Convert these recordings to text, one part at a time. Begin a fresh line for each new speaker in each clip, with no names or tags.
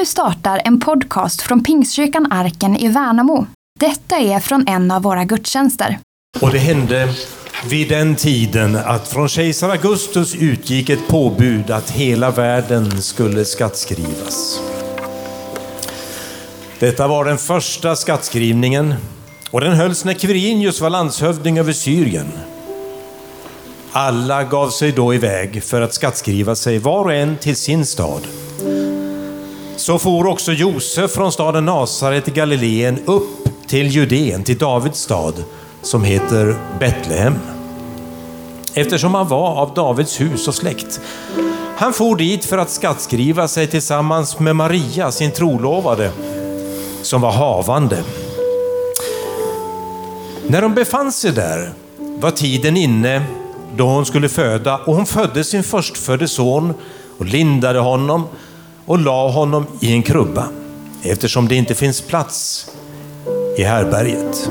Nu startar en podcast från Pingstkyrkan Arken i Värnamo. Detta är från en av våra gudstjänster.
Och det hände vid den tiden att från kejsar Augustus utgick ett påbud att hela världen skulle skattskrivas. Detta var den första skattskrivningen och den hölls när Quirinius var landshövding över Syrien. Alla gav sig då iväg för att skattskriva sig var och en till sin stad. Så for också Josef från staden Nasaret i Galileen upp till Judeen, till Davids stad, som heter Betlehem. Eftersom han var av Davids hus och släkt. Han for dit för att skattskriva sig tillsammans med Maria, sin trolovade, som var havande. När de befann sig där var tiden inne då hon skulle föda och hon födde sin förstfödde son och lindade honom och la honom i en krubba eftersom det inte finns plats i härberget.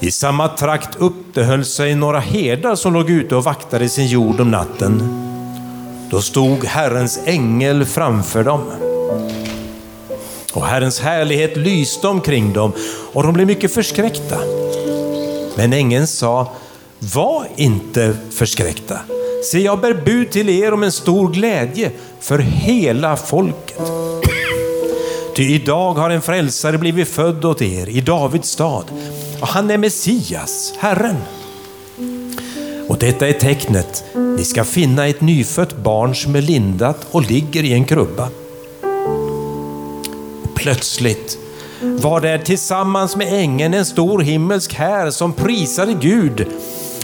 I samma trakt uppehöll sig några herdar som låg ute och vaktade sin jord om natten. Då stod Herrens ängel framför dem. Och Herrens härlighet lyste omkring dem och de blev mycket förskräckta. Men ängeln sa, var inte förskräckta. Se, jag bär bud till er om en stor glädje för hela folket. Ty idag har en frälsare blivit född åt er i Davids stad. Och han är Messias, Herren. Och detta är tecknet. Ni ska finna ett nyfött barn som är lindat och ligger i en krubba. Plötsligt var där tillsammans med ängeln en stor himmelsk här som prisade Gud.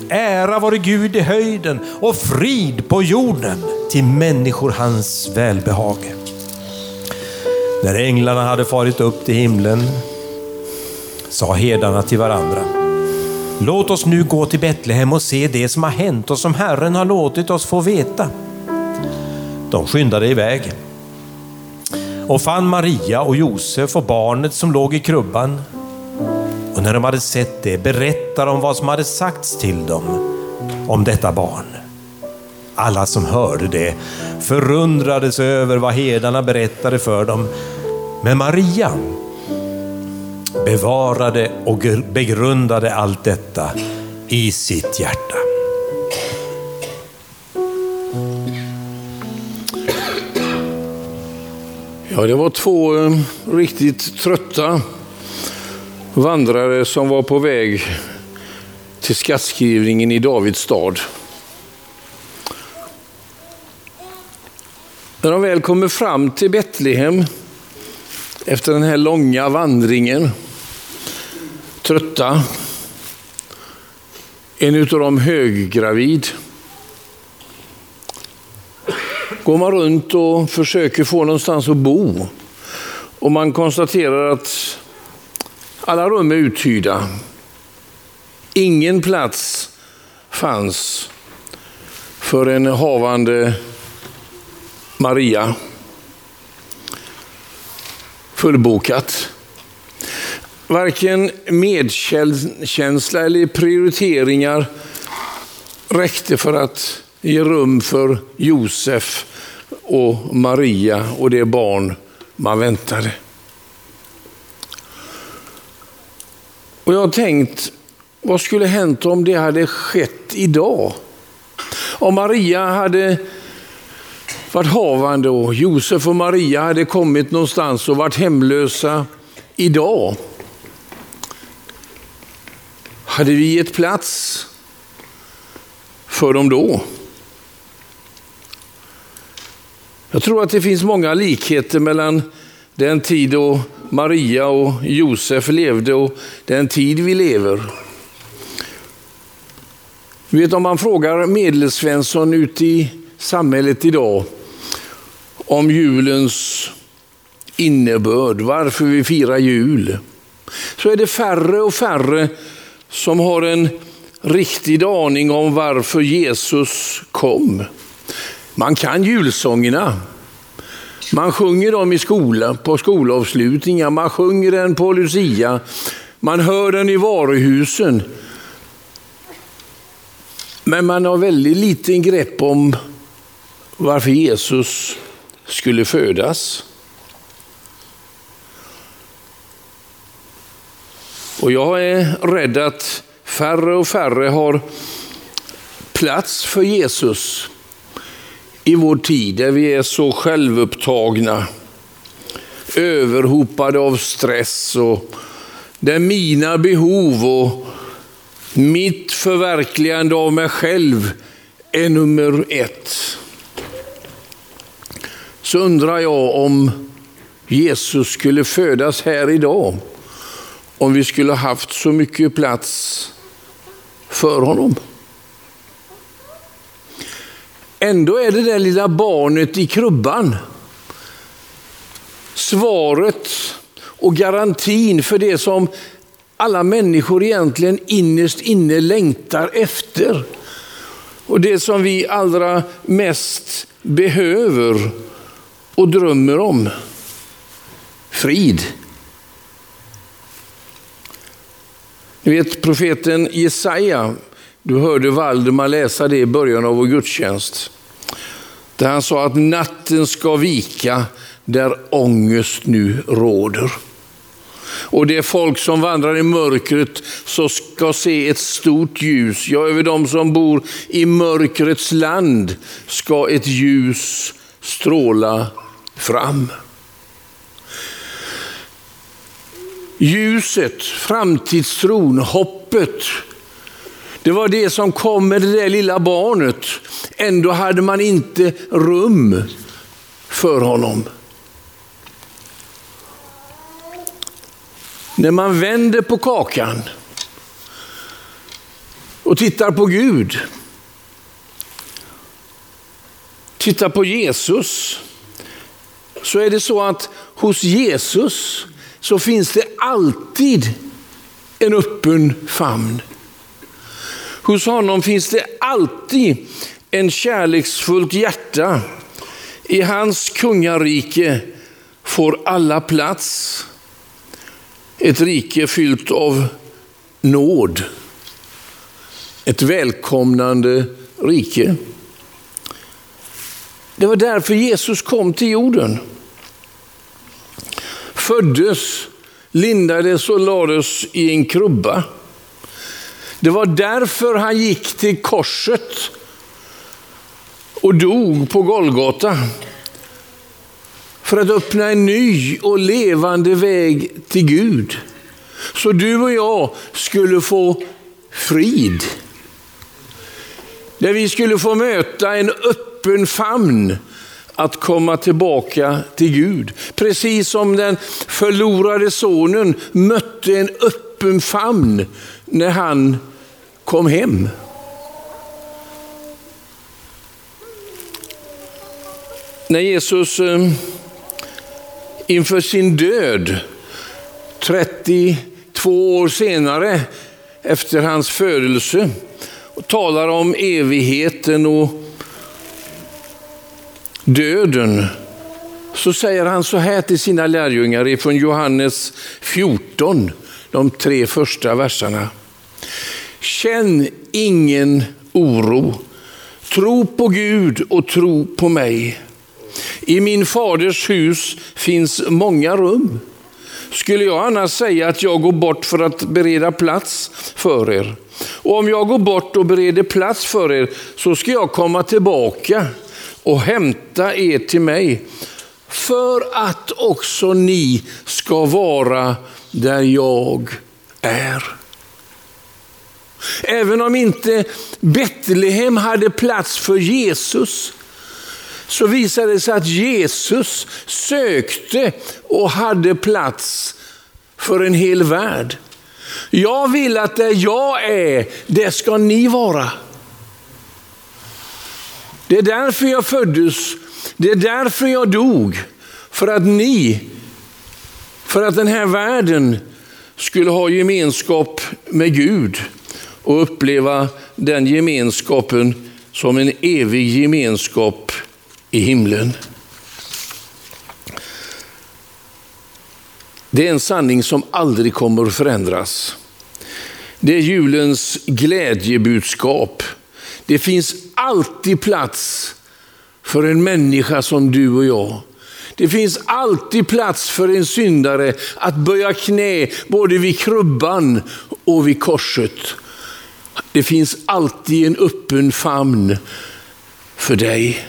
Ära vare Gud i höjden och frid på jorden till människor hans välbehag. När änglarna hade farit upp till himlen sa herdarna till varandra. Låt oss nu gå till Betlehem och se det som har hänt och som Herren har låtit oss få veta. De skyndade iväg och fann Maria och Josef och barnet som låg i krubban. Och när de hade sett det berättade de vad som hade sagts till dem om detta barn. Alla som hörde det förundrades över vad herdarna berättade för dem. Men Maria bevarade och begrundade allt detta i sitt hjärta.
Ja, det var två eh, riktigt trötta vandrare som var på väg till skattskrivningen i Davids stad. När de väl kommer fram till Betlehem efter den här långa vandringen, trötta, en av dem höggravid, går man runt och försöker få någonstans att bo. Och man konstaterar att alla rum är uthyrda. Ingen plats fanns för en havande Maria. Fullbokat. Varken medkänsla eller prioriteringar räckte för att ge rum för Josef och Maria och det barn man väntade. Och jag har tänkt, vad skulle hänt om det hade skett idag? Om Maria hade varit havande och Josef och Maria hade kommit någonstans och varit hemlösa idag. Hade vi gett plats för dem då? Jag tror att det finns många likheter mellan den tid då Maria och Josef levde och den tid vi lever. Du vet om man frågar medelsvensson ute i samhället idag om julens innebörd, varför vi firar jul, så är det färre och färre som har en riktig aning om varför Jesus kom. Man kan julsångerna. Man sjunger dem i skolan, på skolavslutningar, man sjunger den på Lucia, man hör den i varuhusen. Men man har väldigt liten grepp om varför Jesus skulle födas. Och jag är rädd att färre och färre har plats för Jesus i vår tid där vi är så självupptagna, överhopade av stress och där mina behov och mitt förverkligande av mig själv är nummer ett. Så undrar jag om Jesus skulle födas här idag, om vi skulle haft så mycket plats för honom. Ändå är det där lilla barnet i krubban svaret och garantin för det som alla människor egentligen innerst inne längtar efter. Och det som vi allra mest behöver och drömmer om. Frid. Ni vet profeten Jesaja, du hörde Valdemar läsa det i början av vår gudstjänst. Där han sa att natten ska vika där ångest nu råder. Och det folk som vandrar i mörkret så ska se ett stort ljus. Ja, över dem som bor i mörkrets land ska ett ljus stråla fram. Ljuset, framtidstron, hoppet. Det var det som kom med det där lilla barnet. Ändå hade man inte rum för honom. När man vänder på kakan och tittar på Gud, tittar på Jesus, så är det så att hos Jesus så finns det alltid en öppen famn. Hos honom finns det alltid en kärleksfullt hjärta. I hans kungarike får alla plats. Ett rike fyllt av nåd. Ett välkomnande rike. Det var därför Jesus kom till jorden. Föddes, lindades och lades i en krubba. Det var därför han gick till korset och dog på Golgata. För att öppna en ny och levande väg till Gud. Så du och jag skulle få frid. Där vi skulle få möta en öppen famn att komma tillbaka till Gud. Precis som den förlorade sonen mötte en öppen famn när han kom hem. När Jesus eh, inför sin död 32 år senare efter hans födelse och talar om evigheten och döden så säger han så här till sina lärjungar från Johannes 14, de tre första verserna. Känn ingen oro. Tro på Gud och tro på mig. I min faders hus finns många rum. Skulle jag annars säga att jag går bort för att bereda plats för er? Och om jag går bort och bereder plats för er så ska jag komma tillbaka och hämta er till mig för att också ni ska vara där jag är. Även om inte Betlehem hade plats för Jesus så visade det sig att Jesus sökte och hade plats för en hel värld. Jag vill att där jag är, där ska ni vara. Det är därför jag föddes, det är därför jag dog. För att ni, för att den här världen skulle ha gemenskap med Gud och uppleva den gemenskapen som en evig gemenskap i himlen. Det är en sanning som aldrig kommer att förändras. Det är julens glädjebudskap. Det finns alltid plats för en människa som du och jag. Det finns alltid plats för en syndare att böja knä både vid krubban och vid korset. Det finns alltid en öppen famn för dig.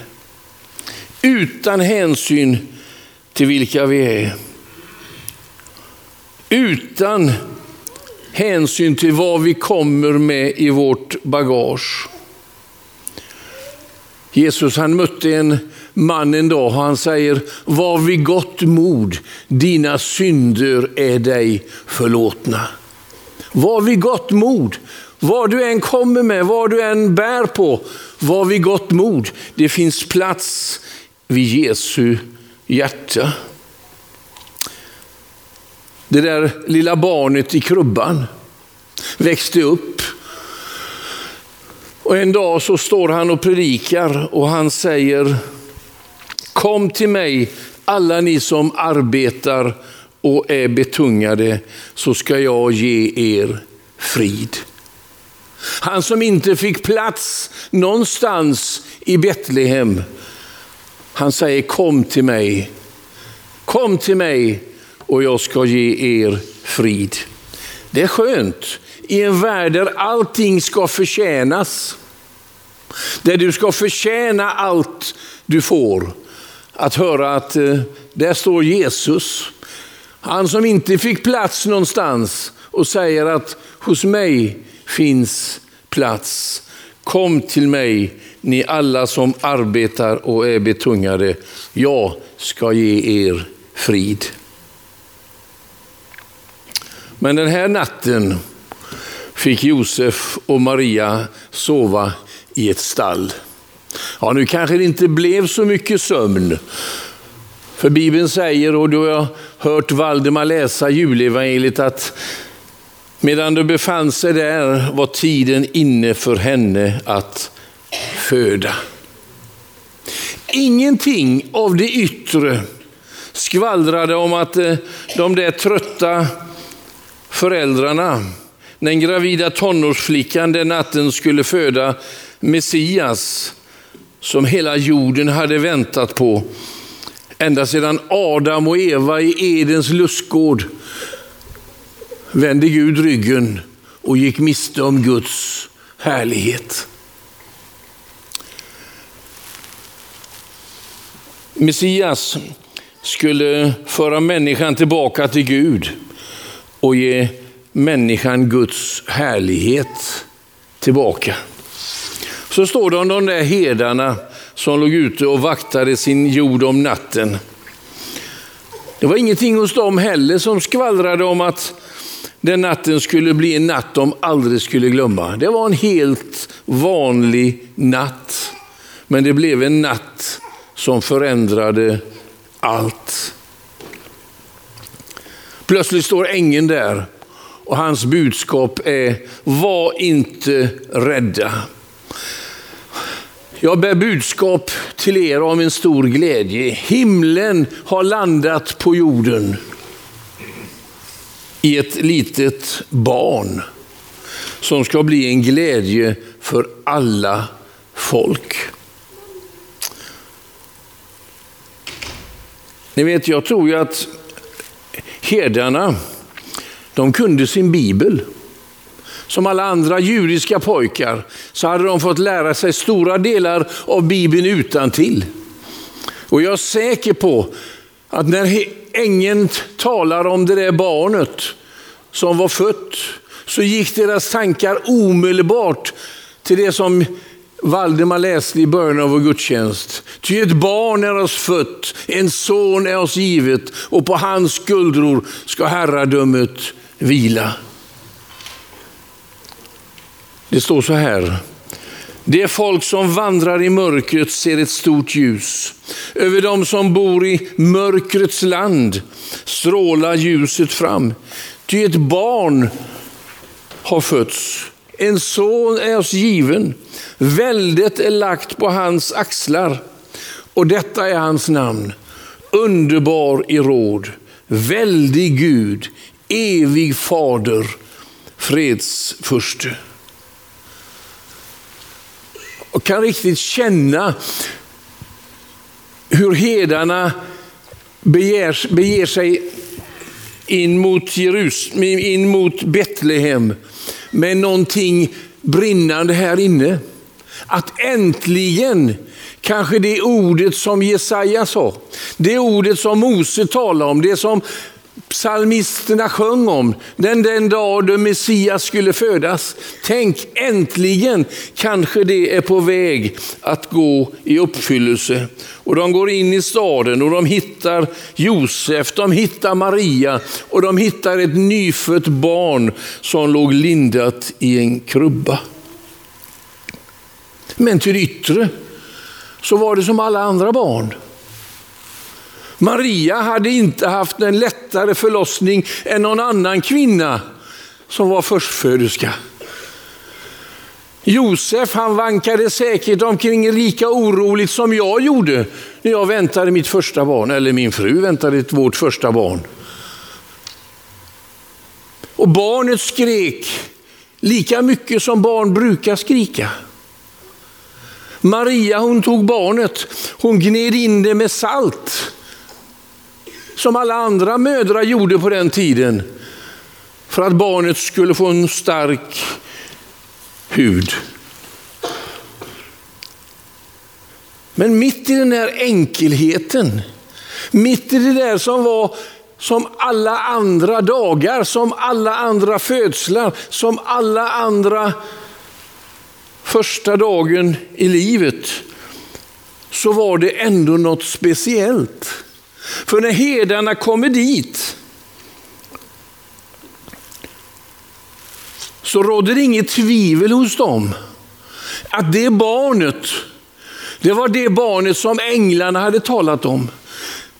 Utan hänsyn till vilka vi är. Utan hänsyn till vad vi kommer med i vårt bagage. Jesus han mötte en man en dag och han säger, var vid gott mod, dina synder är dig förlåtna. Var vid gott mod, vad du än kommer med, vad du än bär på, var vid gott mod. Det finns plats vid Jesu hjärta. Det där lilla barnet i krubban växte upp. Och en dag så står han och predikar och han säger Kom till mig alla ni som arbetar och är betungade så ska jag ge er frid. Han som inte fick plats någonstans i Betlehem, han säger kom till mig. Kom till mig och jag ska ge er frid. Det är skönt i en värld där allting ska förtjänas. Där du ska förtjäna allt du får. Att höra att eh, där står Jesus, han som inte fick plats någonstans och säger att hos mig finns plats. Kom till mig, ni alla som arbetar och är betungade. Jag ska ge er frid. Men den här natten fick Josef och Maria sova i ett stall. Ja, nu kanske det inte blev så mycket sömn. För Bibeln säger, och du har hört Valdemar läsa julevangeliet, att medan du befann sig där var tiden inne för henne att föda. Ingenting av det yttre skvallrade om att eh, de där trötta föräldrarna, den gravida tonårsflickan den natten skulle föda Messias, som hela jorden hade väntat på. Ända sedan Adam och Eva i Edens lustgård vände Gud ryggen och gick miste om Guds härlighet. Messias skulle föra människan tillbaka till Gud och ge människan Guds härlighet tillbaka. Så står det om de där herdarna som låg ute och vaktade sin jord om natten. Det var ingenting hos dem heller som skvallrade om att den natten skulle bli en natt de aldrig skulle glömma. Det var en helt vanlig natt. Men det blev en natt som förändrade allt. Plötsligt står ängeln där och hans budskap är, var inte rädda. Jag bär budskap till er om en stor glädje. Himlen har landat på jorden i ett litet barn som ska bli en glädje för alla folk. Ni vet, jag tror ju att herdarna, de kunde sin bibel. Som alla andra judiska pojkar så hade de fått lära sig stora delar av Bibeln utan till. Och jag är säker på att när ängeln talar om det där barnet som var fött så gick deras tankar omedelbart till det som Valdemar läste i början av vår gudstjänst. Ty ett barn är oss fött, en son är oss givet och på hans skuldror ska herradömet vila. Det står så här. Det folk som vandrar i mörkret ser ett stort ljus. Över dem som bor i mörkrets land strålar ljuset fram. Ty ett barn har fötts, en son är oss given. Väldet är lagt på hans axlar och detta är hans namn. Underbar i råd, väldig Gud, evig fader, fredsförste och kan riktigt känna hur hedarna beger, beger sig in mot, Jerus, in mot Betlehem med någonting brinnande här inne. Att äntligen kanske det ordet som Jesaja sa, det ordet som Mose talade om, det som psalmisterna sjöng om, den, den dag då Messias skulle födas. Tänk, äntligen kanske det är på väg att gå i uppfyllelse. Och de går in i staden och de hittar Josef, de hittar Maria och de hittar ett nyfött barn som låg lindat i en krubba. Men till yttre så var det som alla andra barn. Maria hade inte haft en lättare förlossning än någon annan kvinna som var förstföderska. Josef han vankade säkert omkring lika oroligt som jag gjorde när jag väntade mitt första barn, eller min fru väntade vårt första barn. Och barnet skrek lika mycket som barn brukar skrika. Maria hon tog barnet, hon gned in det med salt som alla andra mödrar gjorde på den tiden för att barnet skulle få en stark hud. Men mitt i den här enkelheten, mitt i det där som var som alla andra dagar, som alla andra födslar, som alla andra första dagen i livet, så var det ändå något speciellt. För när herdarna kommer dit så råder det inget tvivel hos dem att det barnet, det var det barnet som änglarna hade talat om.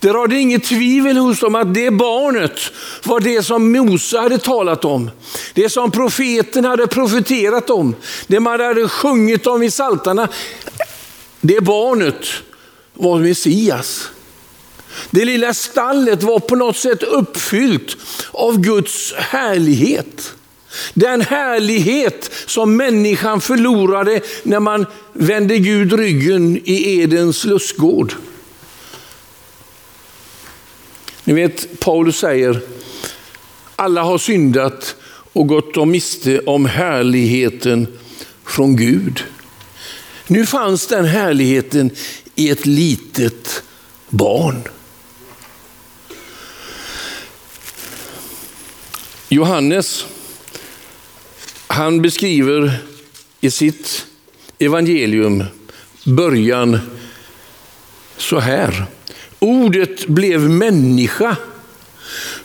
Det rådde inget tvivel hos dem att det barnet var det som Mose hade talat om. Det som profeten hade profeterat om. Det man hade sjungit om i saltarna. Det barnet var Messias. Det lilla stallet var på något sätt uppfyllt av Guds härlighet. Den härlighet som människan förlorade när man vände Gud ryggen i Edens lustgård. Ni vet, Paulus säger, alla har syndat och gått om miste om härligheten från Gud. Nu fanns den härligheten i ett litet barn. Johannes, han beskriver i sitt evangelium början så här. Ordet blev människa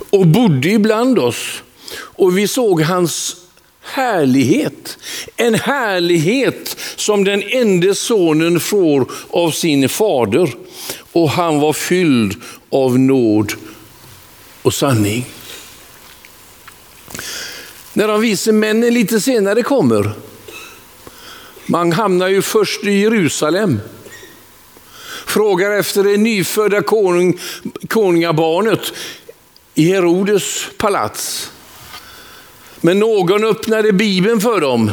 och bodde ibland oss och vi såg hans härlighet. En härlighet som den enda sonen får av sin fader och han var fylld av nåd och sanning. När de vise männen lite senare kommer, man hamnar ju först i Jerusalem, frågar efter det nyfödda konung, konungabarnet i Herodes palats. Men någon öppnade Bibeln för dem.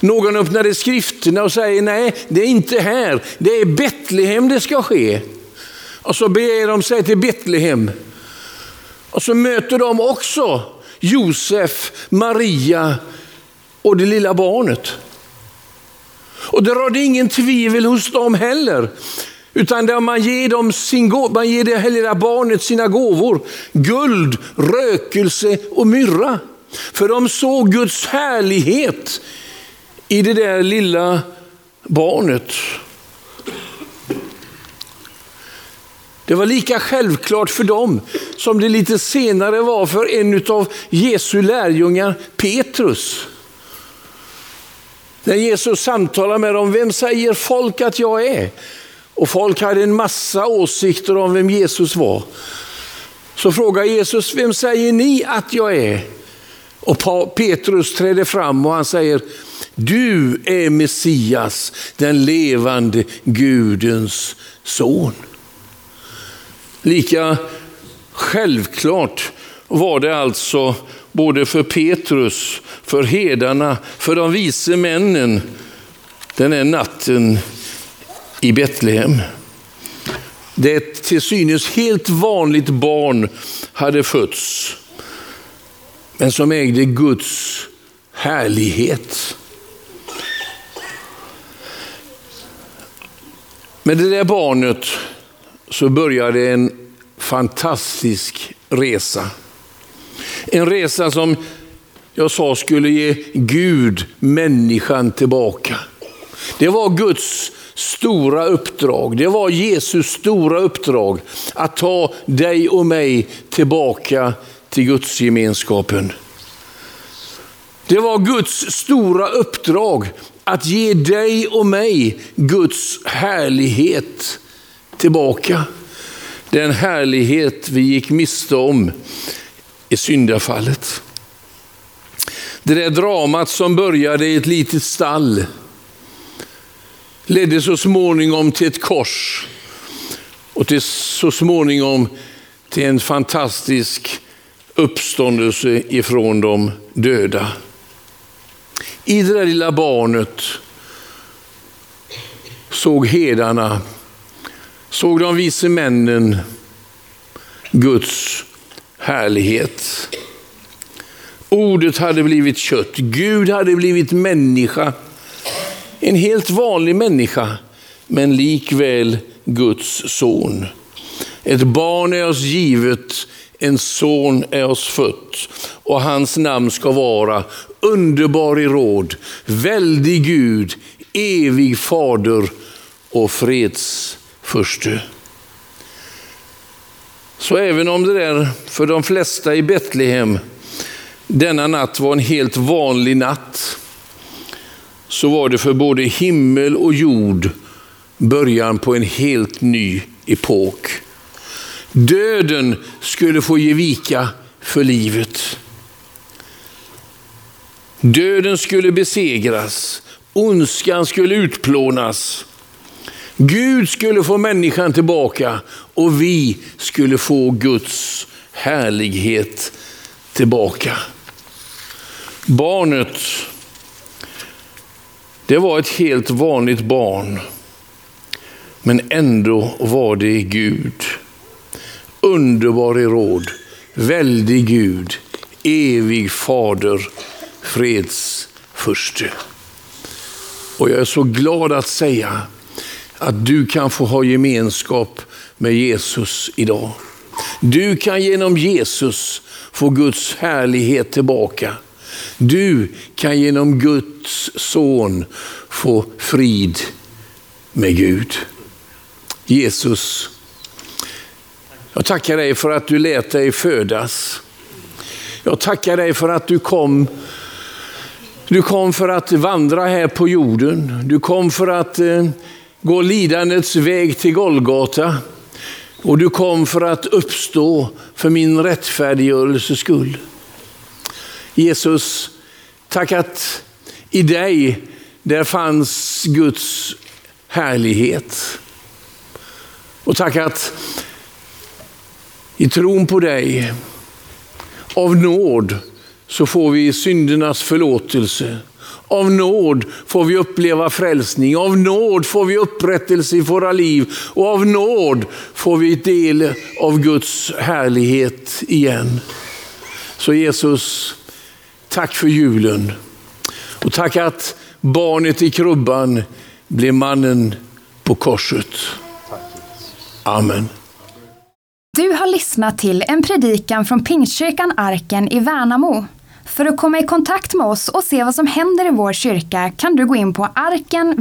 Någon öppnade skrifterna och säger nej, det är inte här, det är Betlehem det ska ske. Och så beger de sig till Betlehem. Och så möter de också Josef, Maria och det lilla barnet. Och det rådde ingen tvivel hos dem heller. Utan man ger, dem sin, man ger det lilla barnet sina gåvor. Guld, rökelse och myrra. För de såg Guds härlighet i det där lilla barnet. Det var lika självklart för dem som det lite senare var för en av Jesu lärjungar, Petrus. När Jesus samtalar med dem, vem säger folk att jag är? Och folk hade en massa åsikter om vem Jesus var. Så frågar Jesus, vem säger ni att jag är? Och Petrus träder fram och han säger, du är Messias, den levande Gudens son. Lika självklart var det alltså både för Petrus, för hedarna, för de vise männen den här natten i Betlehem. Det ett till synes helt vanligt barn hade fötts, men som ägde Guds härlighet. Men det där barnet så började en fantastisk resa. En resa som jag sa skulle ge Gud människan tillbaka. Det var Guds stora uppdrag. Det var Jesus stora uppdrag att ta dig och mig tillbaka till Guds gemenskapen. Det var Guds stora uppdrag att ge dig och mig Guds härlighet tillbaka. Den härlighet vi gick miste om i syndafallet. Det där dramat som började i ett litet stall ledde så småningom till ett kors och till så småningom till en fantastisk uppståndelse ifrån de döda. I det där lilla barnet såg hedarna, såg de vise männen Guds härlighet. Ordet hade blivit kött, Gud hade blivit människa. En helt vanlig människa, men likväl Guds son. Ett barn är oss givet, en son är oss fött och hans namn ska vara underbar i råd, väldig Gud, evig fader och fredsförste. Så även om det där för de flesta i Betlehem denna natt var en helt vanlig natt, så var det för både himmel och jord början på en helt ny epok. Döden skulle få ge vika för livet. Döden skulle besegras, ondskan skulle utplånas. Gud skulle få människan tillbaka och vi skulle få Guds härlighet tillbaka. Barnet, det var ett helt vanligt barn, men ändå var det Gud. Underbar i råd, väldig Gud, evig fader, fredsförste. Och jag är så glad att säga att du kan få ha gemenskap med Jesus idag. Du kan genom Jesus få Guds härlighet tillbaka. Du kan genom Guds son få frid med Gud. Jesus, jag tackar dig för att du lät dig födas. Jag tackar dig för att du kom du kom för att vandra här på jorden. Du kom för att eh, gå lidandets väg till Golgata. Och du kom för att uppstå för min rättfärdiggörelses skull. Jesus, tack att i dig där fanns Guds härlighet. Och tack att i tron på dig, av nåd, så får vi syndernas förlåtelse. Av nåd får vi uppleva frälsning, av nåd får vi upprättelse i våra liv och av nåd får vi del av Guds härlighet igen. Så Jesus, tack för julen och tack att barnet i krubban blev mannen på korset. Amen.
Du har lyssnat till en predikan från Pingstkyrkan Arken i Värnamo. För att komma i kontakt med oss och se vad som händer i vår kyrka kan du gå in på arkenvmo.se